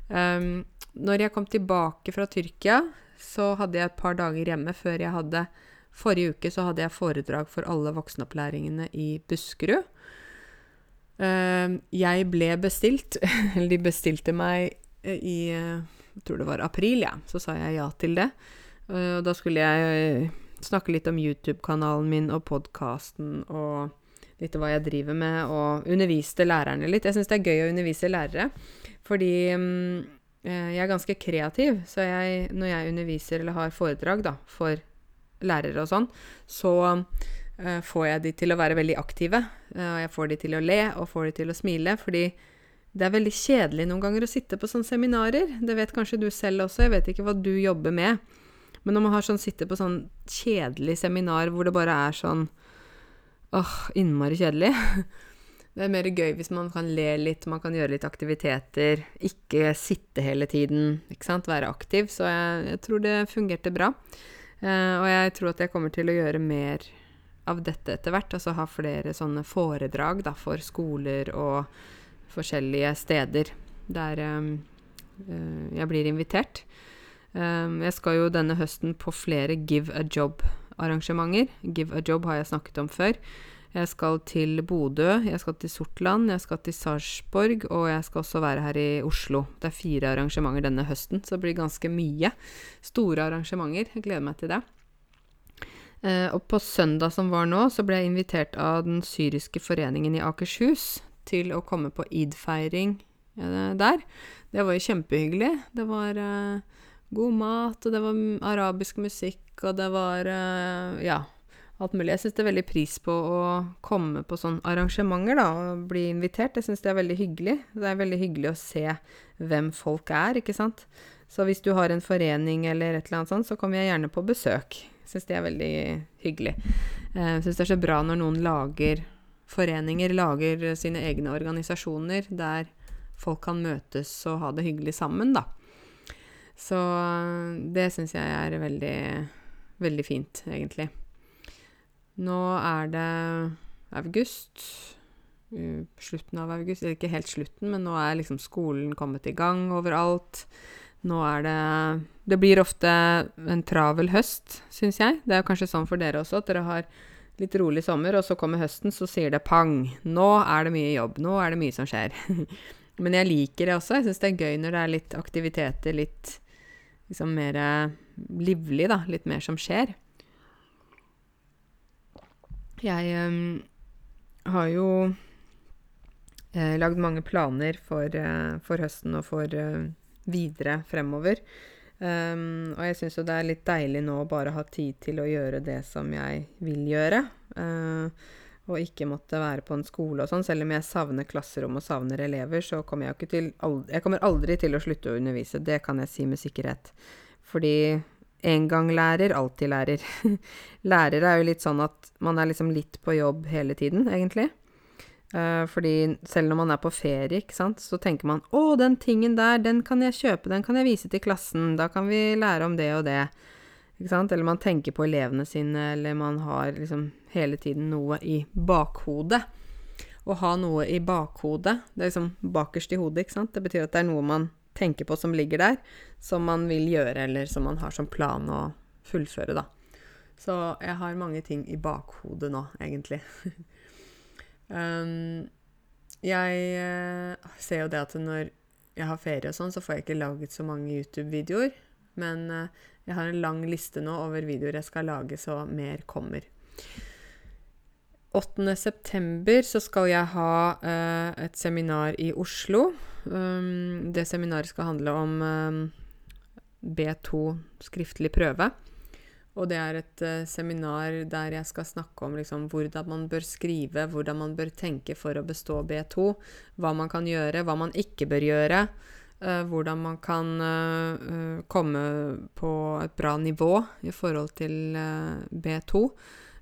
Um, når jeg kom tilbake fra Tyrkia, så hadde jeg et par dager hjemme før jeg hadde Forrige uke så hadde jeg foredrag for alle voksenopplæringene i Buskerud. Uh, jeg ble bestilt, [LAUGHS] eller de bestilte meg eh, i jeg tror det var april, ja. Så sa jeg ja til det. Og da skulle jeg snakke litt om YouTube-kanalen min og podkasten og litt hva jeg driver med, og underviste lærerne litt. Jeg syns det er gøy å undervise lærere, fordi um, jeg er ganske kreativ. Så jeg, når jeg underviser eller har foredrag da, for lærere og sånn, så får jeg de til å være veldig aktive. Uh, og jeg får de til å le, og får de til å smile, fordi det er veldig kjedelig noen ganger å sitte på sånne seminarer. Det vet kanskje du selv også, jeg vet ikke hva du jobber med. Men når man har sånn, sitter på sånn kjedelig seminar hvor det bare er sånn åh, innmari kjedelig [LAUGHS] Det er mer gøy hvis man kan le litt, man kan gjøre litt aktiviteter. Ikke sitte hele tiden, ikke sant. Være aktiv. Så jeg, jeg tror det fungerte bra. Uh, og jeg tror at jeg kommer til å gjøre mer av dette etter hvert. Altså ha flere sånne foredrag da, for skoler og forskjellige steder der um, jeg blir invitert. Um, jeg skal jo denne høsten på flere Give a Job-arrangementer. Give a Job har jeg snakket om før. Jeg skal til Bodø, jeg skal til Sortland, jeg skal til Sarpsborg, og jeg skal også være her i Oslo. Det er fire arrangementer denne høsten, så det blir ganske mye. Store arrangementer. Jeg gleder meg til det. Eh, og på søndag som var nå, så ble jeg invitert av Den syriske foreningen i Akershus til å komme på id-feiring eh, der. Det var jo kjempehyggelig. Det var eh, god mat, og det var arabisk musikk, og det var eh, ja, alt mulig. Jeg syns det er veldig pris på å komme på sånne arrangementer, da, og bli invitert. Jeg syns det er veldig hyggelig. Det er veldig hyggelig å se hvem folk er, ikke sant. Så hvis du har en forening eller et eller annet sånt, så kommer jeg gjerne på besøk. Syns det er veldig hyggelig. Uh, syns det er så bra når noen lager foreninger, lager sine egne organisasjoner der folk kan møtes og ha det hyggelig sammen, da. Så det syns jeg er veldig, veldig fint, egentlig. Nå er det august. Slutten av august. Ikke helt slutten, men nå er liksom skolen kommet i gang overalt. Nå er det Det blir ofte en travel høst, syns jeg. Det er kanskje sånn for dere også, at dere har litt rolig sommer, og så kommer høsten, så sier det pang. Nå er det mye jobb. Nå er det mye som skjer. [LAUGHS] Men jeg liker det også. Jeg syns det er gøy når det er litt aktiviteter, litt liksom mer livlig, da. Litt mer som skjer. Jeg um, har jo eh, lagd mange planer for, uh, for, høsten og for uh, videre fremover. Um, og jeg syns jo det er litt deilig nå å bare ha tid til å gjøre det som jeg vil gjøre. Uh, og ikke måtte være på en skole og sånn. Selv om jeg savner klasserom og savner elever, så kommer jeg ikke til aldri, Jeg kommer aldri til å slutte å undervise. Det kan jeg si med sikkerhet. Fordi en gang lærer, alltid lærer. [LAUGHS] Lærer er jo litt sånn at man er liksom litt på jobb hele tiden, egentlig. Uh, fordi selv når man er på ferie, sant, så tenker man 'Å, den tingen der, den kan jeg kjøpe, den kan jeg vise til klassen, da kan vi lære om det og det'. Eller man tenker på elevene sine, eller man har liksom hele tiden noe i bakhodet. Å ha noe i bakhodet, det er liksom bakerst i hodet, ikke sant. Det betyr at det er noe man tenker på som ligger der, som man vil gjøre, eller som man har som plan å fullføre, da. Så jeg har mange ting i bakhodet nå, egentlig. [LAUGHS] um, jeg uh, ser jo det at når jeg har ferie og sånn, så får jeg ikke laget så mange YouTube-videoer. Men uh, jeg har en lang liste nå over videoer jeg skal lage, så mer kommer. 8. september så skal jeg ha uh, et seminar i Oslo. Um, det seminaret skal handle om um, B2 skriftlig prøve. Og det er et uh, seminar der jeg skal snakke om liksom, hvordan man bør skrive, hvordan man bør tenke for å bestå B2. Hva man kan gjøre, hva man ikke bør gjøre. Uh, hvordan man kan uh, komme på et bra nivå i forhold til B2.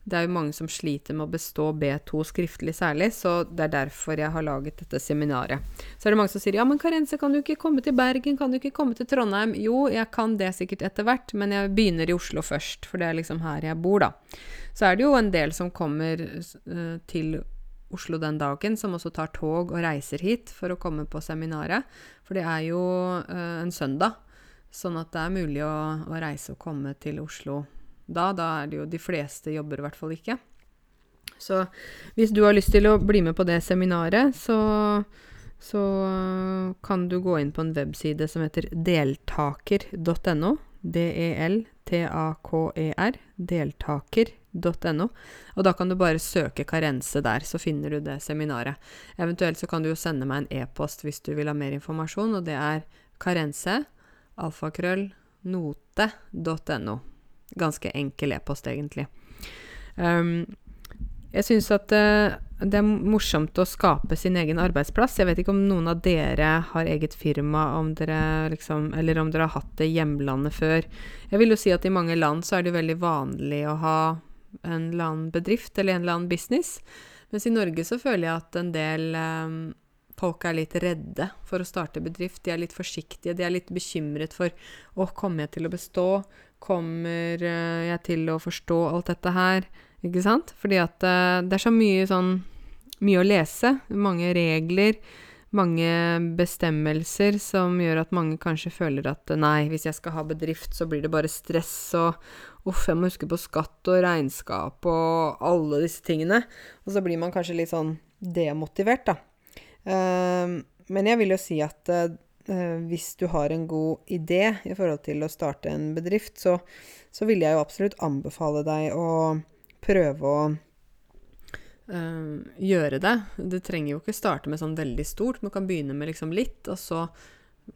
Det er jo mange som sliter med å bestå B2 skriftlig særlig, så det er derfor jeg har laget dette seminaret. Så er det mange som sier ja, men Karense, kan du ikke komme til Bergen, kan du ikke komme til Trondheim? Jo, jeg kan det sikkert etter hvert, men jeg begynner i Oslo først, for det er liksom her jeg bor, da. Så er det jo en del som kommer uh, til Oslo den dagen, som også tar tog og reiser hit for å komme på seminaret. For det er jo uh, en søndag, sånn at det er mulig å, å reise og komme til Oslo da. Da er det jo de fleste jobber i hvert fall ikke. Så hvis du har lyst til å bli med på det seminaret, så, så kan du gå inn på en webside som heter deltaker.no. D-e-l-t-a-k-e-r. Deltaker.no. Og da kan du bare søke karense der, så finner du det seminaret. Eventuelt så kan du jo sende meg en e-post hvis du vil ha mer informasjon, og det er karense, alfakrøll, note.no. Ganske enkel e-post, egentlig. Um, jeg syns at uh, det er morsomt å skape sin egen arbeidsplass. Jeg vet ikke om noen av dere har eget firma, om liksom, eller om dere har hatt det hjemlandet før. Jeg vil jo si at i mange land så er det veldig vanlig å ha en eller annen bedrift eller en eller annen business. Mens i Norge så føler jeg at en del um, folk er litt redde for å starte bedrift. De er litt forsiktige. De er litt bekymret for å komme til å bestå? Kommer eh, jeg til å forstå alt dette her? Ikke sant? Fordi at uh, det er så mye sånn Mye å lese. Mange regler. Mange bestemmelser som gjør at mange kanskje føler at nei, hvis jeg skal ha bedrift, så blir det bare stress og uff, jeg må huske på skatt og regnskap og alle disse tingene. Og så blir man kanskje litt sånn demotivert, da. Uh, men jeg vil jo si at uh, eh, hvis du har en god idé i forhold til å starte en bedrift, så, så vil jeg jo absolutt anbefale deg å prøve å eh, gjøre det. Du trenger jo ikke starte med sånn veldig stort, men du kan begynne med liksom litt, og så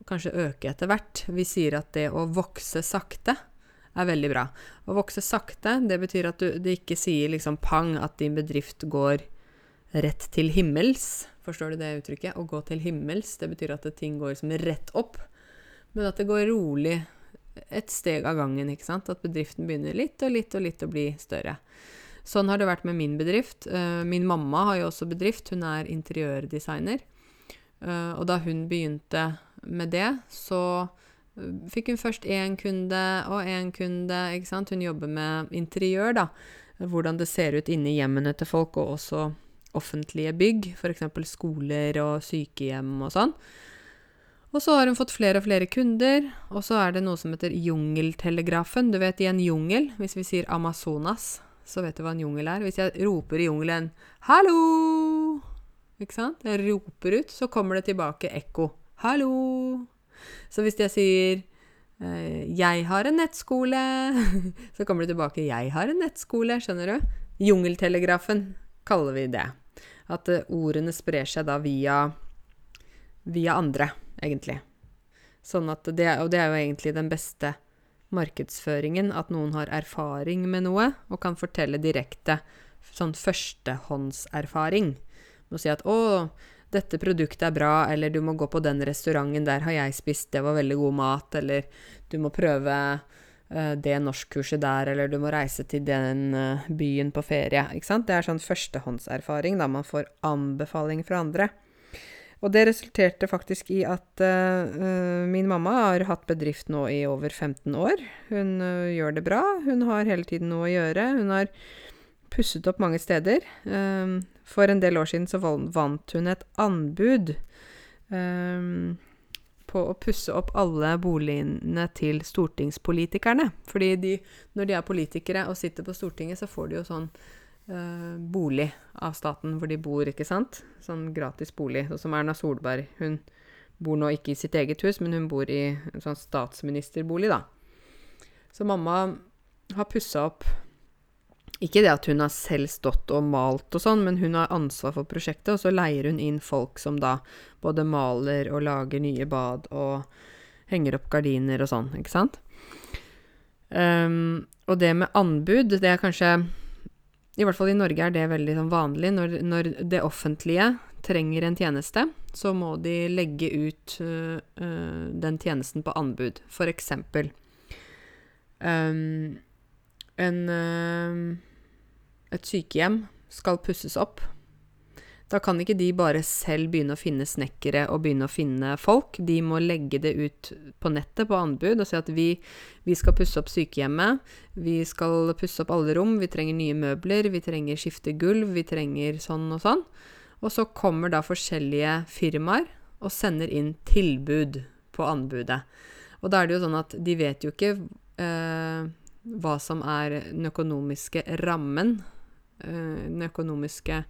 kanskje øke etter hvert. Vi sier at det å vokse sakte er veldig bra. Å vokse sakte, det betyr at du du ikke sier liksom pang at din bedrift går rett til himmels. Forstår du det uttrykket? Å gå til himmels. Det betyr at ting går liksom rett opp. Men at det går rolig et steg av gangen. ikke sant? At bedriften begynner litt og litt og litt å bli større. Sånn har det vært med min bedrift. Eh, min mamma har jo også bedrift. Hun er interiørdesigner. Eh, og da hun begynte med det, så eh, fikk hun først én kunde og én kunde. ikke sant? Hun jobber med interiør, da. Hvordan det ser ut inni hjemmene til folk, og også offentlige bygg, f.eks. skoler og sykehjem og sånn. Og så har hun fått flere og flere kunder, og så er det noe som heter jungeltelegrafen. Du vet, i en jungel, hvis vi sier Amazonas, så vet du hva en jungel er. Hvis jeg roper i jungelen 'hallo', ikke sant? Jeg roper ut, så kommer det tilbake ekko. 'Hallo'. Så hvis jeg sier eh, 'jeg har en nettskole', [LAUGHS] så kommer det tilbake 'jeg har en nettskole', skjønner du? Jungeltelegrafen kaller vi det. At uh, ordene sprer seg da via, via andre, egentlig. Sånn at det, og det er jo egentlig den beste markedsføringen, at noen har erfaring med noe og kan fortelle direkte sånn førstehåndserfaring. Må si at 'Å, dette produktet er bra', eller 'Du må gå på den restauranten, der har jeg spist, det var veldig god mat', eller 'Du må prøve Eh, det norskkurset der, eller du må reise til den eh, byen på ferie. Ikke sant? Det er sånn førstehåndserfaring, da man får anbefaling fra andre. Og det resulterte faktisk i at uh, min mamma har hatt bedrift nå i over 15 år. Hun uh, gjør det bra. Hun har hele tiden noe å gjøre. Hun har pusset opp mange steder. Um, for en del år siden så vant hun et anbud. Um, på å pusse opp alle boligene til stortingspolitikerne. Fordi de, når de er politikere og sitter på Stortinget, så får de jo sånn øh, bolig av staten hvor de bor, ikke sant? Sånn gratis bolig. Sånn som Erna Solberg. Hun bor nå ikke i sitt eget hus, men hun bor i en sånn statsministerbolig, da. Så mamma har pussa opp ikke det at hun har selv stått og malt og sånn, men hun har ansvar for prosjektet, og så leier hun inn folk som da både maler og lager nye bad og henger opp gardiner og sånn, ikke sant? Um, og det med anbud, det er kanskje I hvert fall i Norge er det veldig sånn vanlig når, når det offentlige trenger en tjeneste, så må de legge ut uh, uh, den tjenesten på anbud. For eksempel um, en, uh, Et sykehjem skal pusses opp. Da kan ikke de bare selv begynne å finne snekkere og begynne å finne folk. De må legge det ut på nettet på anbud og si at vi, vi skal pusse opp sykehjemmet. Vi skal pusse opp alle rom. Vi trenger nye møbler. Vi trenger skifte gulv. Vi trenger sånn og sånn. Og så kommer da forskjellige firmaer og sender inn tilbud på anbudet. Og da er det jo sånn at de vet jo ikke eh, hva som er den økonomiske rammen. Eh, den økonomiske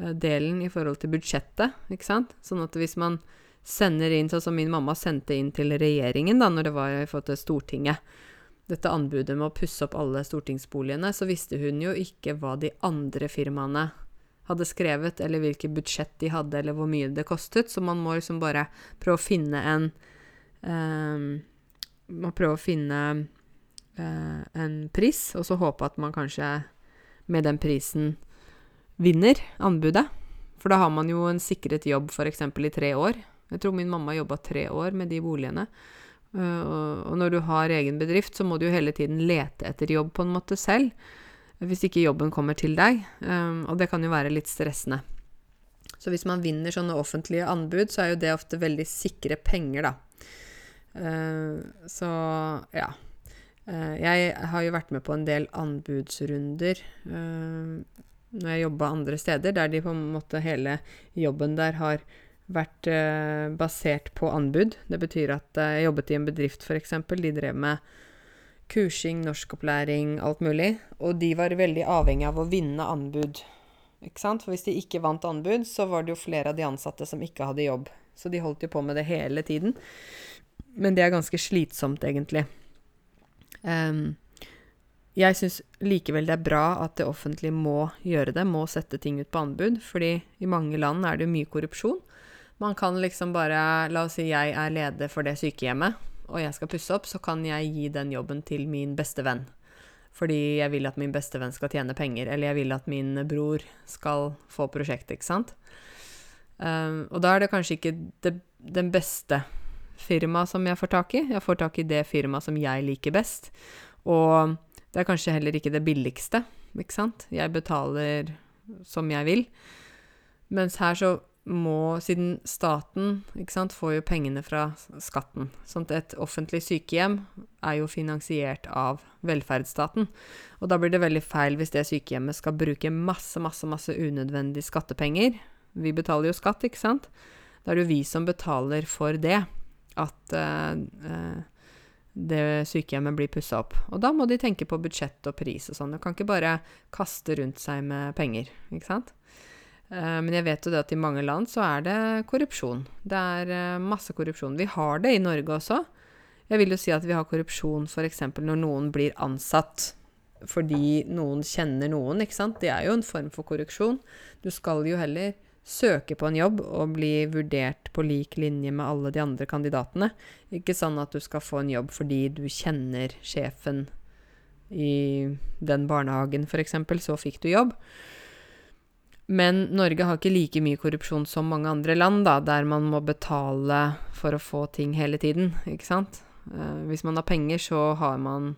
Eh, delen i forhold til budsjettet, ikke sant. Sånn at hvis man sender inn, sånn som min mamma sendte inn til regjeringen da når det var i forhold til Stortinget, dette anbudet med å pusse opp alle stortingsboligene, så visste hun jo ikke hva de andre firmaene hadde skrevet, eller hvilket budsjett de hadde, eller hvor mye det kostet. Så man må liksom bare prøve å finne en um, Må prøve å finne uh, en pris, og så håpe at man kanskje med den prisen vinner anbudet. For da har man jo en sikret jobb f.eks. i tre år. Jeg tror min mamma jobba tre år med de boligene. Uh, og når du har egen bedrift, så må du jo hele tiden lete etter jobb på en måte selv. Hvis ikke jobben kommer til deg. Og det kan jo være litt stressende. Så hvis man vinner sånne offentlige anbud, så er jo det ofte veldig sikre penger, da. Så ja. Uh, jeg har jo vært med på en del anbudsrunder når jeg jobba andre steder, der de på en måte hele jobben der har vært eh, basert på anbud. Det betyr at eh, jeg jobbet i en bedrift, f.eks. De drev med kursing, norskopplæring, alt mulig. Og de var veldig avhengig av å vinne anbud. Ikke sant? For hvis de ikke vant anbud, så var det jo flere av de ansatte som ikke hadde jobb. Så de holdt jo på med det hele tiden. Men det er ganske slitsomt, egentlig. Um, jeg syns likevel det er bra at det offentlige må gjøre det, må sette ting ut på anbud, fordi i mange land er det mye korrupsjon. Man kan liksom bare La oss si jeg er leder for det sykehjemmet, og jeg skal pusse opp, så kan jeg gi den jobben til min beste venn. Fordi jeg vil at min beste venn skal tjene penger, eller jeg vil at min bror skal få prosjektet, ikke sant. Um, og da er det kanskje ikke det, den beste firmaet som jeg får tak i. Jeg får tak i det firmaet som jeg liker best. Og det er kanskje heller ikke det billigste, ikke sant. Jeg betaler som jeg vil. Mens her så må, siden staten ikke sant, får jo pengene fra skatten Sånn et offentlig sykehjem er jo finansiert av velferdsstaten. Og da blir det veldig feil hvis det sykehjemmet skal bruke masse, masse, masse unødvendige skattepenger. Vi betaler jo skatt, ikke sant? Da er det jo vi som betaler for det. At uh, uh, det sykehjemmet blir pussa opp. Og da må de tenke på budsjett og pris og sånn. De kan ikke bare kaste rundt seg med penger, ikke sant. Uh, men jeg vet jo det at i mange land så er det korrupsjon. Det er masse korrupsjon. Vi har det i Norge også. Jeg vil jo si at vi har korrupsjon f.eks. når noen blir ansatt fordi noen kjenner noen, ikke sant. Det er jo en form for korrupsjon. Du skal jo heller søke på en jobb og bli vurdert på lik linje med alle de andre kandidatene. Ikke sånn at du skal få en jobb fordi du kjenner sjefen i den barnehagen, f.eks., så fikk du jobb. Men Norge har ikke like mye korrupsjon som mange andre land, da, der man må betale for å få ting hele tiden, ikke sant? Uh, hvis man har penger, så har man,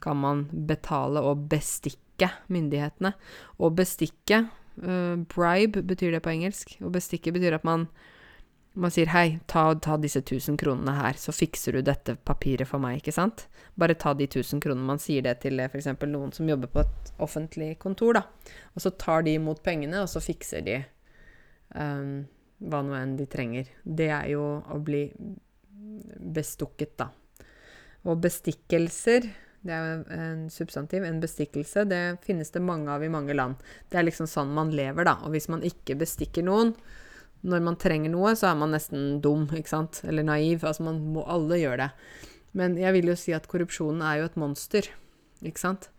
kan man betale og bestikke myndighetene. Og bestikke Uh, bribe betyr det på engelsk. Og bestikke betyr at man, man sier 'hei, ta, ta disse 1000 kronene her, så fikser du dette papiret for meg', ikke sant? Bare ta de 1000 kronene. Man sier det til f.eks. noen som jobber på et offentlig kontor, da. Og så tar de imot pengene, og så fikser de um, hva nå enn de trenger. Det er jo å bli bestukket, da. Og bestikkelser det er jo en substantiv, en bestikkelse. Det finnes det mange av i mange land. Det er liksom sånn man lever, da. Og hvis man ikke bestikker noen når man trenger noe, så er man nesten dum, ikke sant? Eller naiv. Altså, man må alle gjøre det. Men jeg vil jo si at korrupsjonen er jo et monster, ikke sant?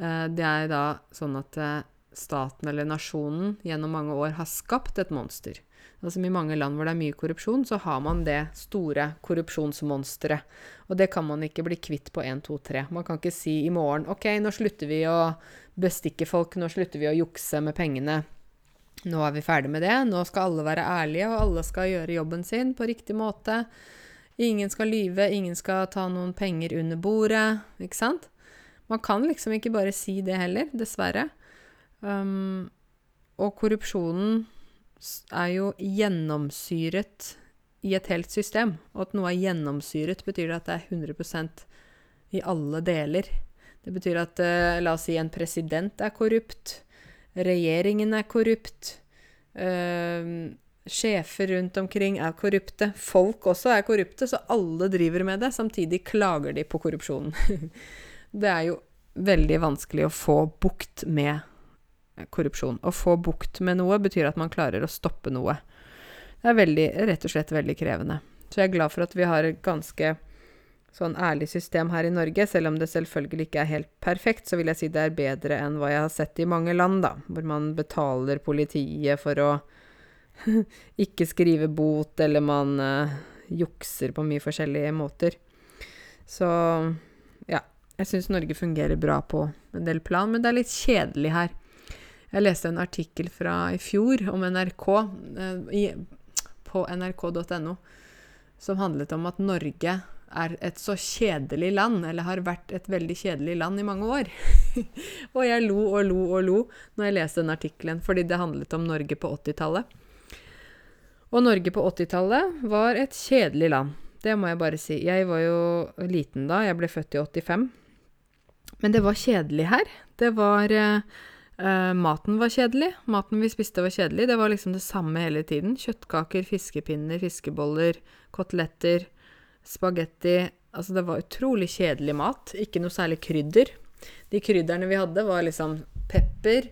Eh, det er da sånn at eh, staten eller nasjonen gjennom mange år har skapt et monster. Altså I mange land hvor det er mye korrupsjon, så har man det store korrupsjonsmonsteret. Og det kan man ikke bli kvitt på 1, 2, 3. Man kan ikke si i morgen OK, nå slutter vi å bestikke folk, nå slutter vi å jukse med pengene. Nå er vi ferdig med det. Nå skal alle være ærlige, og alle skal gjøre jobben sin på riktig måte. Ingen skal lyve, ingen skal ta noen penger under bordet, ikke sant? Man kan liksom ikke bare si det heller, dessverre. Um, og korrupsjonen er jo gjennomsyret i et helt system. Og at noe er gjennomsyret, betyr det at det er 100% i alle deler. Det betyr at uh, la oss si en president er korrupt. Regjeringen er korrupt. Uh, sjefer rundt omkring er korrupte. Folk også er korrupte, så alle driver med det. Samtidig klager de på korrupsjonen. [LAUGHS] det er jo veldig vanskelig å få bukt med korrupsjon. Å få bukt med noe betyr at man klarer å stoppe noe. Det er veldig, rett og slett veldig krevende. Så jeg er glad for at vi har et ganske sånn ærlig system her i Norge. Selv om det selvfølgelig ikke er helt perfekt, så vil jeg si det er bedre enn hva jeg har sett i mange land, da. Hvor man betaler politiet for å [LAUGHS] ikke skrive bot, eller man uh, jukser på mye forskjellige måter. Så ja. Jeg syns Norge fungerer bra på en del plan, men det er litt kjedelig her. Jeg leste en artikkel fra i fjor om NRK i, på nrk.no som handlet om at Norge er et så kjedelig land, eller har vært et veldig kjedelig land i mange år. [LAUGHS] og jeg lo og lo og lo når jeg leste den artikkelen, fordi det handlet om Norge på 80-tallet. Og Norge på 80-tallet var et kjedelig land. Det må jeg bare si. Jeg var jo liten da. Jeg ble født i 85. Men det var kjedelig her. Det var eh, eh, Maten var kjedelig. Maten vi spiste var kjedelig. Det var liksom det samme hele tiden. Kjøttkaker, fiskepinner, fiskeboller, koteletter, spagetti. Altså, det var utrolig kjedelig mat. Ikke noe særlig krydder. De krydderne vi hadde, var liksom pepper,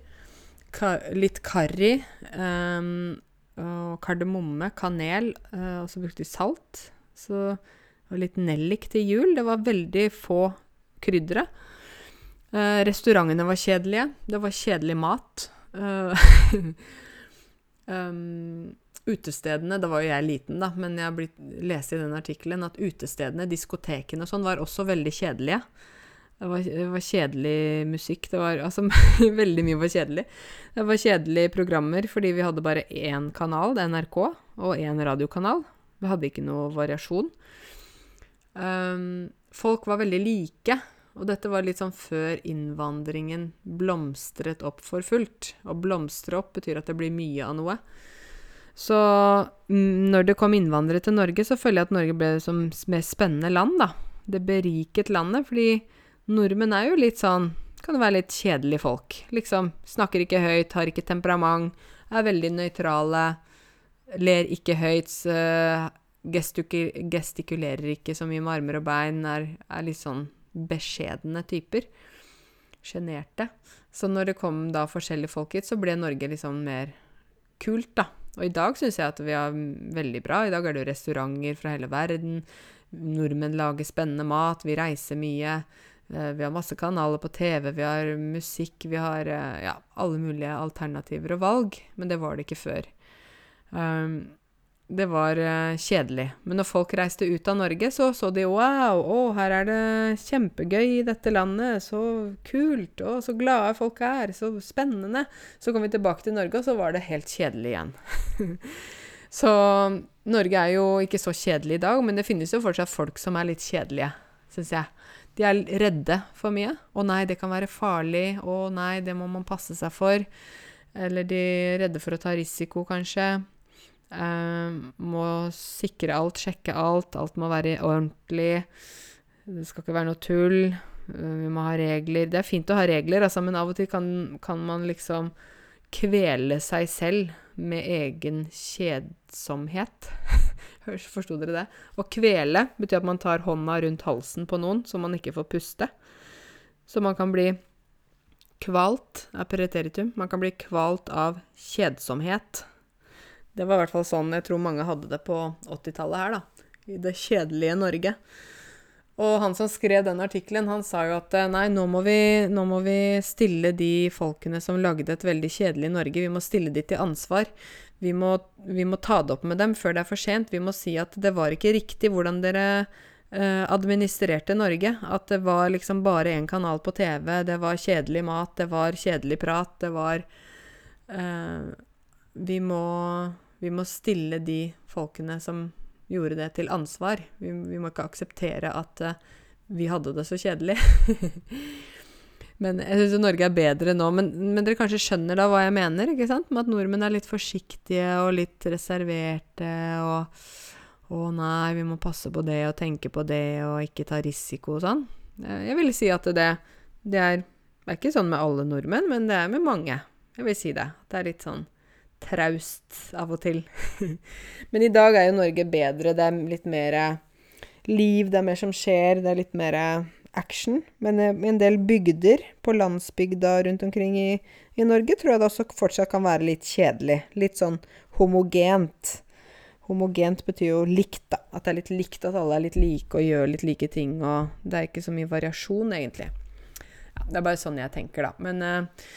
ka litt karri, um, og kardemomme, kanel, uh, og så brukte vi salt. Så og litt nellik til jul. Det var veldig få kryddere. Uh, restaurantene var kjedelige. Det var kjedelig mat. [LAUGHS] Um, utestedene Da var jo jeg liten, da, men jeg har blitt lest i den artikkelen at utestedene, diskotekene og sånn, var også veldig kjedelige. Det var, det var, kjedelig musikk. Det var altså [LAUGHS] Veldig mye var kjedelig. Det var kjedelige programmer fordi vi hadde bare én kanal, det er NRK, og én radiokanal. Vi hadde ikke noe variasjon. Um, folk var veldig like, og dette var litt sånn før innvandringen blomstret opp for fullt. Å blomstre opp betyr at det blir mye av noe. Så når det kom innvandrere til Norge, så føler jeg at Norge ble som mer spennende land, da. Det beriket landet, fordi Nordmenn er jo litt sånn Kan jo være litt kjedelige folk. Liksom snakker ikke høyt, har ikke temperament, er veldig nøytrale, ler ikke høyt, gestikulerer ikke så mye med armer og bein, er, er litt sånn beskjedne typer. Sjenerte. Så når det kom da forskjellige folk hit, så ble Norge liksom mer kult, da. Og i dag syns jeg at vi er veldig bra. I dag er det jo restauranter fra hele verden. Nordmenn lager spennende mat, vi reiser mye. Eh, vi har masse kanaler på TV, vi har musikk, vi har eh, ja, alle mulige alternativer og valg, men det var det ikke før. Um, det var uh, kjedelig. Men når folk reiste ut av Norge, så så de wow, å, her er det kjempegøy i dette landet, så kult, å, så glade folk er, så spennende. Så kom vi tilbake til Norge, og så var det helt kjedelig igjen. [LAUGHS] så Norge er jo ikke så kjedelig i dag, men det finnes jo fortsatt folk som er litt kjedelige, syns jeg. De er redde for mye. 'Å nei, det kan være farlig'. 'Å nei, det må man passe seg for'. Eller de er redde for å ta risiko, kanskje. Uh, må sikre alt, sjekke alt. Alt må være ordentlig. Det skal ikke være noe tull. Uh, vi må ha regler. Det er fint å ha regler, altså, men av og til kan, kan man liksom kvele seg selv med egen kjedsomhet. [LAUGHS] Forsto dere det? Å kvele betyr at man tar hånda rundt halsen på noen så man ikke får puste. Så man kan bli kvalt av pereteritum. Man kan bli kvalt av kjedsomhet. Det var i hvert fall sånn jeg tror mange hadde det på 80-tallet her, da. I det kjedelige Norge. Og han som skrev den artikkelen, han sa jo at nei, nå må, vi, nå må vi stille de folkene som lagde et veldig kjedelig Norge, vi må stille de til ansvar. Vi må, vi må, ta det opp med dem før det er for sent. Vi må si at det var ikke riktig hvordan dere eh, administrerte Norge. At det var liksom bare én kanal på TV, det var kjedelig mat, det var kjedelig prat, det var eh, vi må, vi må stille de folkene som gjorde det, til ansvar. Vi, vi må ikke akseptere at uh, vi hadde det så kjedelig. [LAUGHS] men jeg syns Norge er bedre nå. Men, men, dere kanskje skjønner da hva jeg mener? ikke sant? Med at nordmenn er litt forsiktige og litt reserverte og Å nei, vi må passe på det og tenke på det og ikke ta risiko og sånn. Eh, jeg vil si at det, det er Det er ikke sånn med alle nordmenn, men det er med mange. Jeg vil si det. Det er litt sånn traust av og til. [LAUGHS] men i dag er jo Norge bedre. Det er litt mer liv, det er mer som skjer, det er litt mer action. Men i en del bygder, på landsbygda rundt omkring i, i, Norge, tror jeg det også fortsatt kan være litt kjedelig. Litt sånn homogent. Homogent betyr jo likt, da. At det er litt likt, at alle er litt like og gjør litt like ting. Og det er ikke så mye variasjon, egentlig. Ja, det er bare sånn jeg tenker, da. Men uh,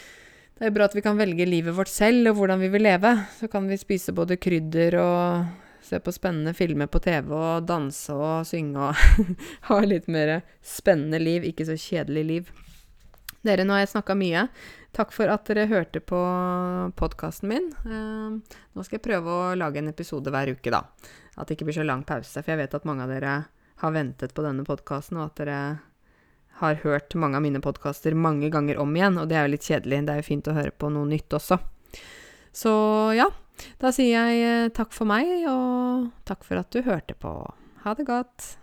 det er bra at vi kan velge livet vårt selv, og hvordan vi vil leve. Så kan vi spise både krydder og se på spennende filmer på TV og danse og synge og [LAUGHS] ha litt mer spennende liv, ikke så kjedelig liv. Dere, nå har jeg snakka mye. Takk for at dere hørte på podkasten min. Eh, nå skal jeg prøve å lage en episode hver uke, da. At det ikke blir så lang pause. For jeg vet at mange av dere har ventet på denne podkasten, og at dere har hørt mange av mine podkaster mange ganger om igjen. Og det er jo litt kjedelig. Det er jo fint å høre på noe nytt også. Så ja, da sier jeg eh, takk for meg, og takk for at du hørte på. Ha det godt.